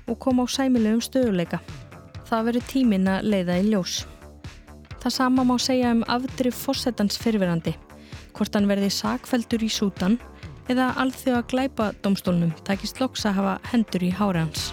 og koma á sæmilegum stöðuleika. Það verður tímin að leiða í ljós. Það sama má segja um afdrif fórsetans fyrirverandi, hvort hann verði sakveldur í Sútan eða alþjóða glæpa domstólnum takist loks að hafa hendur í hára hans.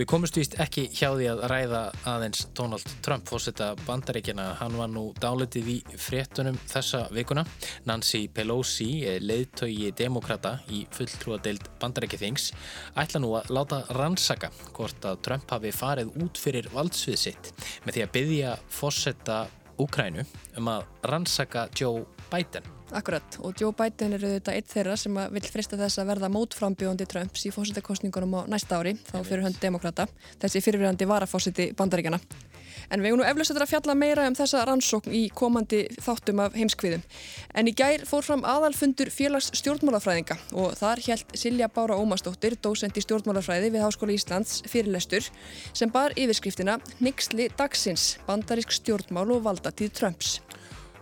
Við komumst vist ekki hjá því að ræða aðeins Donald Trump fórsetta bandaríkjana. Hann var nú dálitið í fréttunum þessa vikuna. Nancy Pelosi, leiðtögi demokrata í fulltrúadeild bandaríkjathings, ætla nú að láta rannsaka hvort að Trump hafi farið út fyrir valdsvið sitt með því að byggja fórsetta Úkrænu um að rannsaka Joe Biden Akkurat og Joe Biden er auðvitað eitt þeirra sem vil frista þess að verða mótframbjóðandi Trumps í fósittakostningunum á næsta ári þá fyrir hönd demokrata, þessi fyrirverandi varafósiti bandaríkjana. En við erum nú eflust að fjalla meira um þessa rannsókn í komandi þáttum af heimskviðum. En í gær fór fram aðalfundur félags stjórnmálafræðinga og þar helt Silja Bára Ómarsdóttir, dósend í stjórnmálafræði við Háskóli Íslands fyrirlestur sem bar yfirskriftina Nixli dagsins, bandarísk stjórnmál og valdatíð Trumps.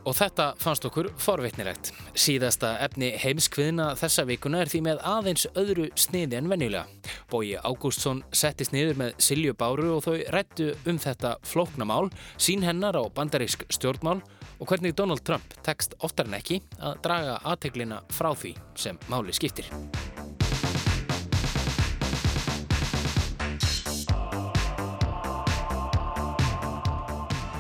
Og þetta fannst okkur forvitnilegt. Síðasta efni heimskviðna þessa vikuna er því með aðeins öðru sniði en venjulega. Bói Ágústsson settist niður með Silju Báru og þau rættu um þetta flóknamál, sín hennar á bandarísk stjórnmál og hvernig Donald Trump tekst oftar en ekki að draga aðteglina frá því sem máli skiptir.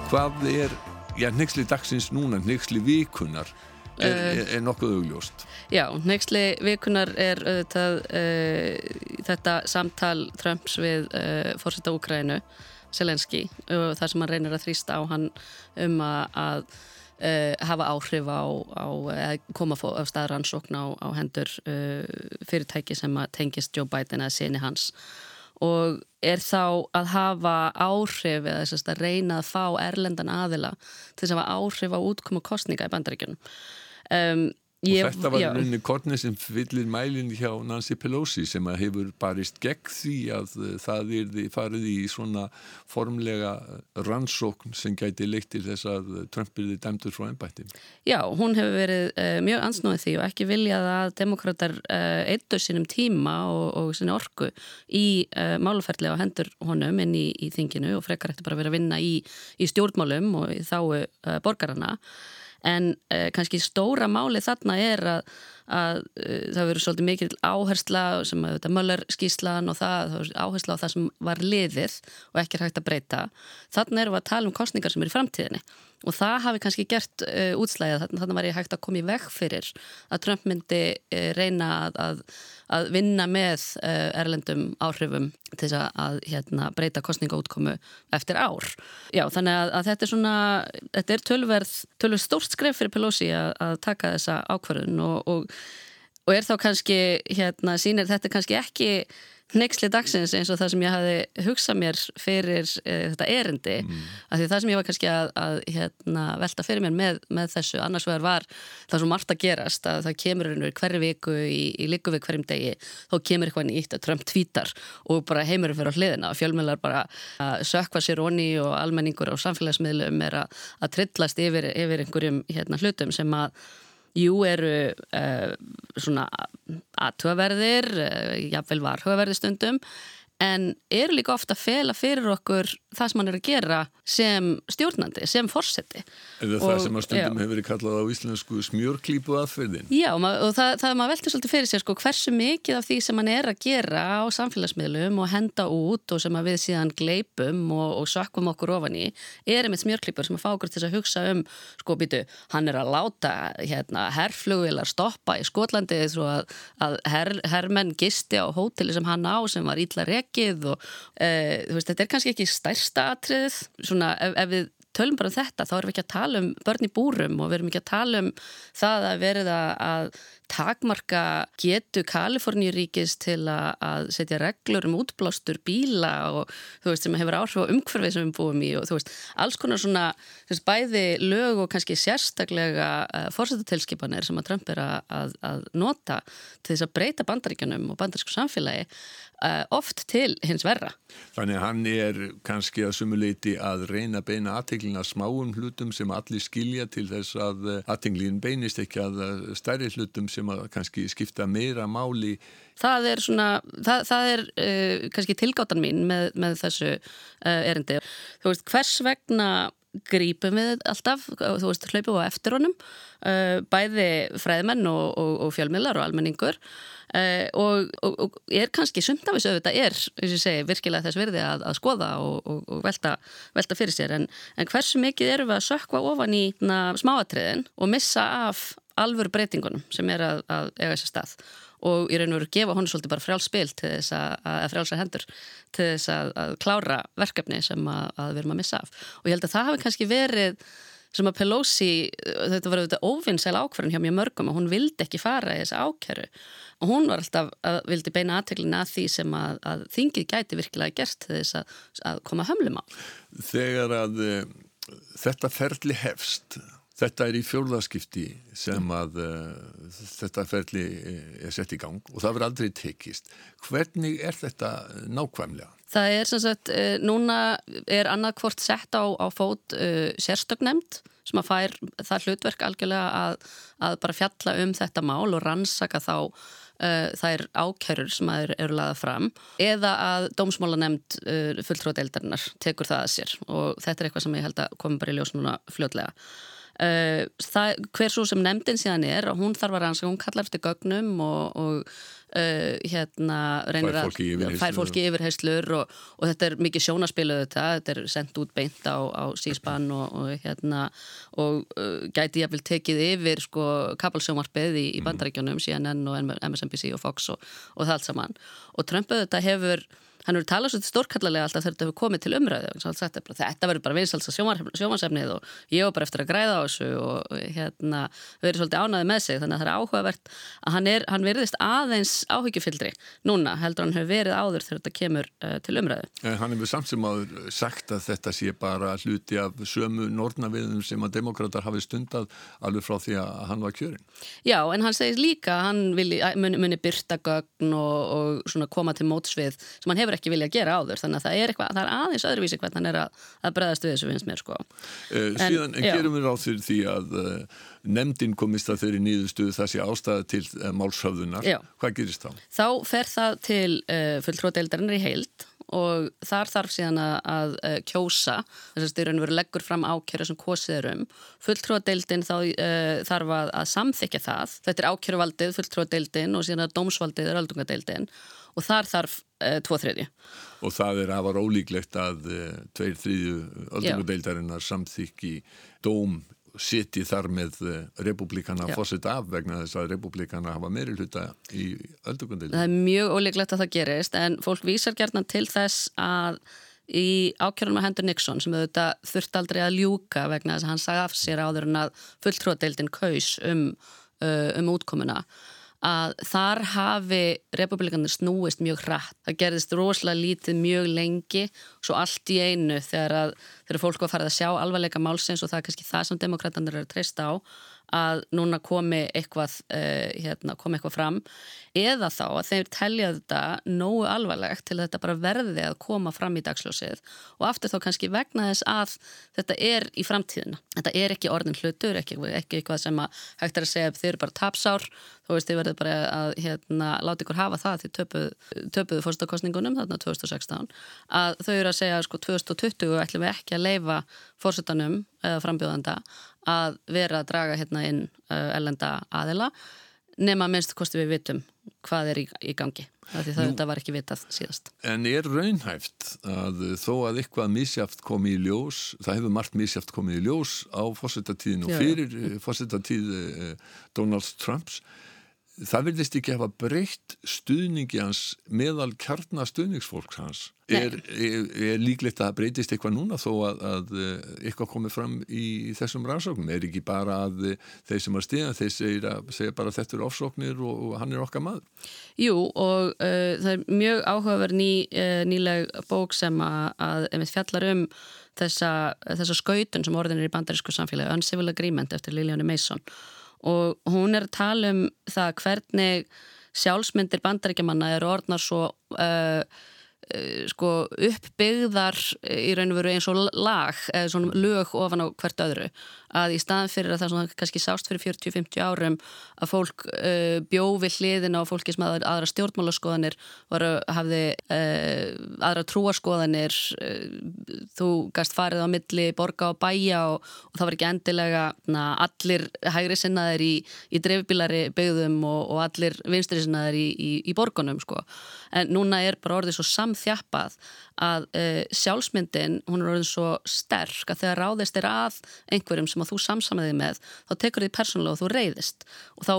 Hvað er já, nexli dagsins núna, nexli vikunar er, er, er nokkuð augljóst. Já, nexli vikunar er auðvitað uh, þetta samtal Trumps við uh, fórsetta Úkrænu, Selenski, og það sem hann reynir að þrýsta á hann um að, að uh, hafa áhrif á, á koma á staðrannsókn á, á hendur fyrirtæki sem tengist Joe Biden eða sinni hans og er þá að hafa áhrif eða þess að reyna að fá erlendan aðila til þess að hafa áhrif á útkomu kostninga í bandaríkjunum. Um, Ég, og þetta var rauninni kornið sem fyllir mælinn hjá Nancy Pelosi sem hefur barist gegn því að eh, það er farið í svona formlega rannsókn sem gæti leitt til þess að Trump er dæmdur frá ennbætti. Já, hún hefur verið uh, mjög ansnóðið því og ekki viljað að demokrater uh, eh, eittu sínum tíma og, og sinni orku í uh, máluferðlega á hendur honum inn í, í þinginu og frekar eftir bara að vera að vinna í, í stjórnmálum og í þáu borgarana en uh, kannski stóra máli þarna er að, að uh, það verður svolítið mikil áhersla sem að þetta Möller skíslan og það, það áhersla á það sem var liðið og ekki hægt að breyta. Þarna erum við að tala um kostningar sem er í framtíðinni og það hafi kannski gert uh, útslæðið, þannig var ég hægt að koma í veg fyrir að Trump myndi reyna að, að, að vinna með uh, erlendum áhrifum til þess að, að hérna, breyta kostningaútkomu eftir ár. Já, þannig að þetta er svona, þetta er tölverð, tölverð stórt skref fyrir Pelosi að taka þessa ákvarðun og, og, og er þá kannski, hérna, sínir þetta kannski ekki nexli dagsins eins og það sem ég hafi hugsað mér fyrir uh, þetta erindi mm. af því það sem ég var kannski að, að hérna, velta fyrir mér með, með þessu annars vegar var það svo margt að gerast að það kemur hverju viku í, í líku við hverjum degi þá kemur eitthvað nýtt að Trump tvítar og bara heimurum fyrir á hliðina og fjölmjölar bara að sökva sér onni og almenningur og samfélagsmiðlum er að, að trillast yfir, yfir einhverjum hérna, hlutum sem að Jú eru uh, svona aðtöðverðir, uh, jáfnveil varhugaverði stundum en eru líka ofta að fela fyrir okkur það sem hann er að gera sem stjórnandi, sem fórseti Eða það sem að stundum já. hefur verið kallað á íslensku smjörklípu aðferðin Já, og það, það maður veldur svolítið fyrir sér sko, hversu mikið af því sem hann er að gera á samfélagsmiðlum og henda út og sem við síðan gleipum og, og sökkum okkur ofan í er einmitt smjörklípur sem að fá okkur til að hugsa um sko býtu, hann er að láta hérna, herrflugvilar stoppa í Skotlandi þó að, að her, herrmenn gisti á hóteli sem hann á sem var ítla rekið og e, veist, þetta er kannski ekki stærsta atriðið, svona ef, ef við tölum bara um þetta, þá erum við ekki að tala um börn í búrum og við erum ekki að tala um það að verða að takmarka getu Kaliforníuríkis til að setja reglur um útblástur bíla og þú veist sem hefur áhrif á umhverfið sem við búum í og þú veist alls konar svona veist, bæði lög og kannski sérstaklega uh, eh, fórsættutilskipanir sem að Trump er að, að, nota til þess að breyta bandaríkjunum og bandarísku samfélagi uh, oft til hins verra. Þannig hann er kannski að sumuleiti að reyna beina aðteglina smáum hlutum sem allir skilja til þess að uh, aðteglin beinist ekki að stærri hlutum sem að kannski skipta meira máli. Það er svona, það, það er uh, kannski tilgáttan mín með, með þessu uh, erindi. Þú veist, hvers vegna grípum við alltaf, þú veist, hlaupum á eftir honum, uh, bæði fræðmenn og, og, og fjölmiðlar og almenningur og, og, er kannski sundafis auðvitað er, eins og segi, virkilega þess verði að, að skoða og velta, velta fyrir sér en, en hversu mikið eru við að sökva ofan í smáatriðin og missa af alvöru breytingunum sem er að, að eiga þessi stað og í raun og veru gefa honu svolítið bara frjálspil til þess að, að frjálsa hendur til þess að, að klára verkefni sem að, við erum að missa af og ég held að það hafi kannski verið sem að Pelosi, þetta var auðvitað óvinnsæl ákverðin hjá mjög mörgum og hún vildi ekki fara í þessu ákjæru og hún var alltaf, að, vildi beina aðteglina að því sem að, að þingið gæti virkilega gert þess að, að koma hömlum á. Þegar að uh, þetta ferli hefst, þetta er í fjórðarskipti sem að uh, þetta ferli er sett í gang og það verður aldrei tekist. Hvernig er þetta nákvæmlega? Það er sem sagt, uh, núna er annarkvort sett á, á fót uh, sérstöknemnd sem að fær það hlutverk algjörlega að, að bara fjalla um þetta mál og rannsaka þá uh, þær ákjörur sem að eru laðað fram eða að dómsmálanemnd fulltróðdeildarinnar tekur það að sér og þetta er eitthvað sem ég held að komi bara í ljós núna fljótlega. Uh, það, hver svo sem nefndin síðan er og hún þarf að rannsaka, hún kallar eftir gögnum og, og uh, hérna reynir að fær fólki yfirheyslur og, og þetta er mikið sjónaspiluð þetta, þetta er sendt út beint á, á síspann og, og hérna og uh, gæti ég að vil tekið yfir sko kapalsjómarpið í, í mm. bandarækjunum CNN og MSNBC og Fox og það allt saman og Trump auðvitað hefur hann hefur talað svolítið stórkallarlega alltaf þegar þetta hefur komið til umræðu þetta verður bara viðsalsa sjómansefnið og ég var bara eftir að græða á þessu og hérna verið svolítið ánaði með sig þannig að það er áhugavert að hann, er, hann verðist aðeins áhyggjufildri núna heldur hann hefur verið áður þegar þetta kemur uh, til umræðu. En hann hefur samt sem áður sagt að þetta sé bara hluti af sömu nornaviðum sem að demokrater hafi stundað alveg frá því að hann var kjörin. Já, en hann segir líka hann muni byrta gögn og, og koma til mótsvið sem hann hefur ekki vilja gera áður þannig að það er, eitthvað, það er aðeins öðruvísi hvernig hann er að, að bregðast við þessu finnst mér sko. Uh, síðan en, gerum við ráð fyrir því að uh, nefndin komist að þeirri nýðustuðu sé ástæða til uh, málshöfðunar. Já. Hvað gerist þá? Þá fer það til fulltróðdeildarinnar í heild og þar þarf síðan að uh, kjósa þess að styrjun verið leggur fram ákjörðu sem kosið er um fulltrúadeildin þá uh, þarf að, að samþykja það þetta er ákjöruvaldið, fulltrúadeildin og síðan að dómsvaldið er öldungadeildin og þar þarf uh, tvo þriðju. Og það er afar ólíklegt að tveir þriðju öldungadeildarinnar samþykki dóm siti þar með eh, republikana fórsett af vegna þess að republikana hafa meiri hluta í öldugundil. Það er mjög ólíklegt að það gerist en fólk vísar gerðan til þess að í ákjörnum að hendur Nixon sem auðvitað þurft aldrei að ljúka vegna þess að hann sagði af sér áður en að fulltróðdeildin kaus um, uh, um útkomuna að þar hafi republikanir snúist mjög hratt. Það gerðist rosalega lítið mjög lengi svo allt í einu þegar, að, þegar fólk var farið að sjá alvarleika málsins og það er kannski það sem demokratanir eru að treysta á að núna komi eitthvað, uh, hérna, komi eitthvað fram. Eða þá að þeir telja þetta nógu alvarlegt til þetta bara verði að koma fram í dagsljósið. Og aftur þá kannski vegna þess að þetta er í framtíðina. Þetta er ekki orðin hlutur, ekki, ekki eitthvað sem að hægt er að segja að þeir eru bara tapsár, þú veist þið verður bara að hérna, láta ykkur hafa það því töpuðu töpuð fórstakostningunum þarna 2016 að þau eru að segja sko 2020 ætlum við ekki að leifa fórsetanum eða frambjóðanda að vera að draga hérna inn uh, ellenda aðila nema minnst kosti við vitum hvað er í, í gangi því það Nú, var ekki vitað síðast. En er raunhæft að þó að eitthvað misjáft komi í ljós það hefur margt misjáft komið í ljós á fórsetatíðin og fyrir fórsetatíð eh, Donald Trumps það verðist ekki að hafa breytt stuðningi hans meðal kjarnastuðningsfólks hans. Er, er, er líklegt að breytist eitthvað núna þó að, að eh, eitthvað komið fram í þessum rannsóknum? Er ekki bara að þeir sem er stíðan þeir segja, segja bara þetta eru ofsóknir og, og hann er okkar maður? Jú og uh, það er mjög áhugaverð ný, uh, nýleg bók sem að, að fjallar um þessa, þessa skautun sem orðin er í bandarísku samfélagi Uncivil Agreement eftir Liliane Mason. og hún er að tala um það hvernig sjálfsmyndir bandaríkjamanna eru orðnar svo uh, sko uppbyggðar í raun og veru eins og lag eða svona lög ofan á hvert öðru að í staðan fyrir að það svona kannski sást fyrir 40-50 árum að fólk uh, bjófi hliðin á fólki sem hafði aðra stjórnmálaskoðanir varu, hafði uh, aðra trúaskoðanir uh, þú gæst farið á milli borga og bæja og, og það var ekki endilega na, allir hægri sinnaðir í, í dreifbílari byggðum og, og allir vinstri sinnaðir í, í, í borgunum sko. en núna er bara orðið svo samþjappað að uh, sjálfsmyndin hún er orðin svo sterk að þegar ráðist er að einhverjum sem að þú samsamaði með þá tekur þið persónulega og þú reyðist og þá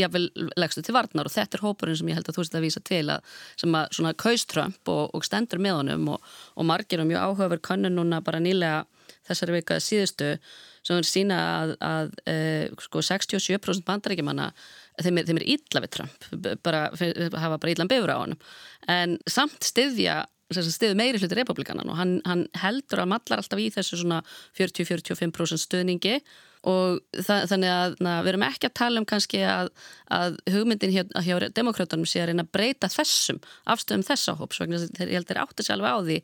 jáfnvel leggstu til varnar. Og þetta er hópurinn sem ég held að þú veist að vísa til að sem að svona kauströmp og, og stendur með honum. Og, og margir og mjög áhugaver könnun núna bara nýlega þessari vikaði síðustu sem er sína að, að uh, sko 67% bandaríkjumanna þeim er, þeim er ítla við Trump bara, hafa bara ítlan befur á hann en samt styðja stiðu meiri hluti republikanan og hann, hann heldur að mallar alltaf í þessu svona 40-45% stuðningi og það, þannig að na, við erum ekki að tala um kannski að, að hugmyndin hjá, hjá demokrautunum sé að reyna að breyta þessum afstöðum þessa hóps vegna þeir, ég held þeir átti sér alveg á því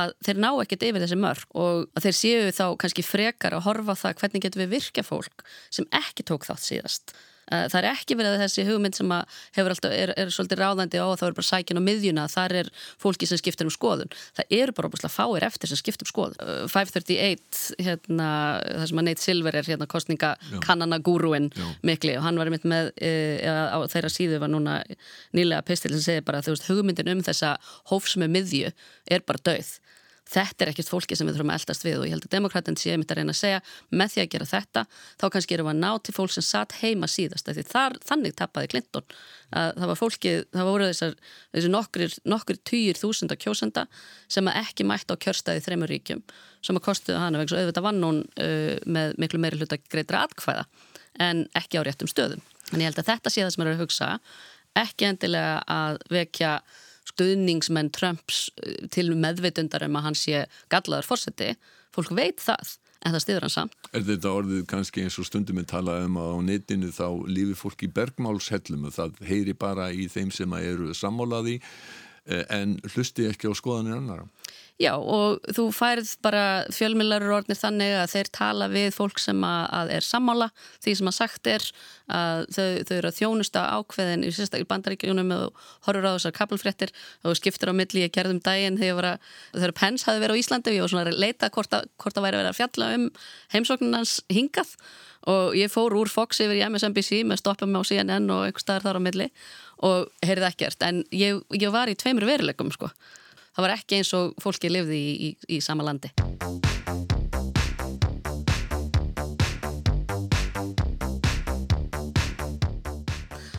að þeir ná ekkert yfir þessi mörg og þeir séu þá kannski frekar að horfa það hvernig getur við virkja fólk sem ekki tók þátt síðast það er ekki verið þessi hugmynd sem hefur alltaf, er, er svolítið ráðandi og þá er bara sækin og miðjuna, þar er fólki sem skiptir um skoðun. Það eru bara óbúslega fáir eftir sem skiptir um skoðun. 538, eh, hérna, það sem að Nate Silver er hérna kostningakannanagúruinn mikli og hann var einmitt með, e, á þeirra síðu var núna nýlega pistil sem segir bara að hugmyndin um þessa hófsmu miðju er bara döið þetta er ekkert fólki sem við þurfum að eldast við og ég held að demokratin sé mitt að reyna að segja með því að gera þetta, þá kannski erum við að ná til fólk sem satt heima síðast þar, þannig tappaði Clinton. Að það var fólkið, það voru þessar þessi nokkur, týjir þúsunda kjósenda sem ekki mætt á kjörstaði þreymur ríkjum sem að kostuðu hana vegna auðvitað vann hún uh, með miklu meiri hluta greitra atkvæða en ekki á réttum stöðum. En ég held að þetta sé það sem er að hugsa ekki endilega að vekja stuðningsmenn Trumps eh, til meðveitundar um að hann sé gallaður fórseti, fólk veit það en það stiður hann samt. Er þetta orðið kannski eins og stundum við tala um að á netinu þá lífi fólk í bergmálshellum og það heyri bara í þeim sem eru sammálaði eh, en hlusti ekki á skoðanir annara? Já og þú færð bara fjölmjölarur orðnir þannig að þeir tala við fólk sem að, að er sammála því sem að sagt er að þau, þau eru að þjónusta ákveðin í sérstaklega bandaríkjunum og horfur á þessar kaplfréttir og skiptir á milli ég gerðum daginn þegar þegar Pence hafi verið á Íslandi og ég var svona að leita hvort að, hvort að væri að vera að fjalla um heimsóknunans hingað. Og ég fór úr Fox yfir í MSNBC með stoppum á CNN og einhver staðar þar á milli og heyrði ekkert. En ég, ég var í tveimur veruleikum sko það var ekki eins og fólki lifði í, í, í sama landi.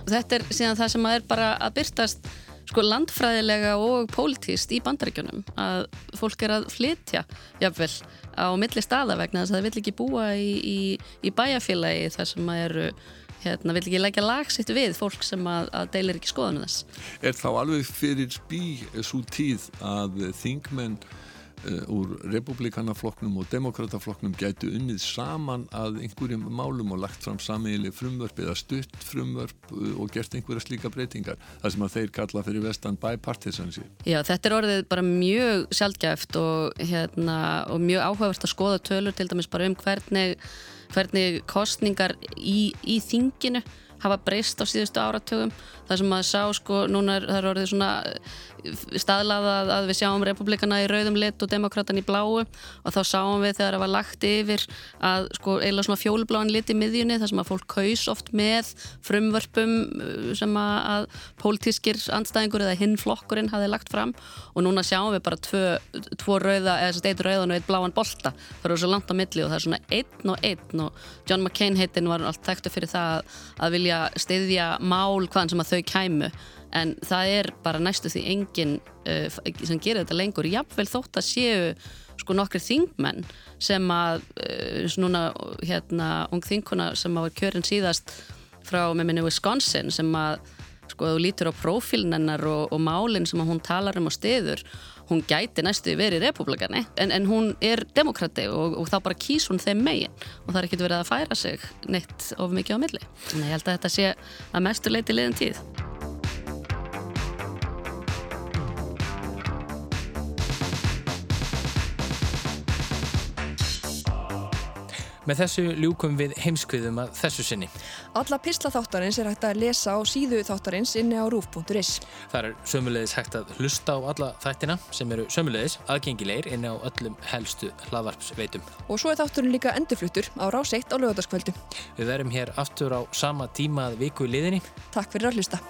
Og þetta er síðan það sem að er bara að byrtast sko landfræðilega og pólitíst í bandaríkjunum að fólk er að flytja jafnvel á milli staða vegna þess að það vil ekki búa í, í, í bæjarfélagi þar sem að eru hérna, vill ekki leggja lagsitt við fólk sem að, að deilir ekki skoðanu þess. Er þá alveg fyrir spí svo tíð að þingmenn uh, úr republikanaflokknum og demokrataflokknum gætu unnið saman að einhverjum málum og lagt fram samíli frumvörp eða stutt frumvörp uh, og gert einhverja slíka breytingar þar sem að þeir kalla fyrir vestan bipartisansi. Já, þetta er orðið bara mjög sjálfgæft og, hérna, og mjög áhugavert að skoða tölur til dæmis bara um hvernig hvernig kostningar í, í þinginu hafa breyst á síðustu áratögum það sem maður sá sko, núna er það orðið svona staðlaða að við sjáum republikana í rauðum lit og demokratan í bláu. Og þá sáum við þegar það var lagt yfir að sko eiginlega svona fjólubláin lit í miðjunni þar sem að fólk kaus oft með frumvörpum uh, sem að pólitískir andstæðingur eða hinn flokkurinn hafi lagt fram. Og núna sjáum við bara tvö, tvo rauða eða að eitt rauðan og eitt bláan bolta. Það eru svo langt á milli og það er svona einn og einn. Og John McCain heitin var allt þekktu fyrir það að, að vilja stiðja mál hvaðan sem að þau kæmu. En það er bara næstu því enginn uh, sem gerir þetta lengur. Jafnvel þótt að séu sko nokkri þingmenn sem að uh, svona hérna ung þinguna sem að var kjörin síðast frá með minni Wisconsin sem að sko þú lítur á profilnennar og, og málinn sem að hún talar um á stiður hún gæti næstu verið republikani en, en hún er demokrati og, og þá bara kýs hún þeim megin og það er ekkert verið að færa sig neitt of mikið á milli. Þannig ég held að þetta sé að mestu leiti liðin tíð. Með þessu ljúkum við heimskviðum að þessu sinni. Alla písla þáttarins er hægt að lesa á síðu þáttarins inni á rúf.is. Það er sömulegis hægt að hlusta á alla þættina sem eru sömulegis aðgengilegir inni á öllum helstu hlaðvarpsveitum. Og svo er þátturinn líka endurfluttur á ráseitt á lögadaskvöldu. Við verum hér aftur á sama tíma að viku í liðinni. Takk fyrir að hlusta.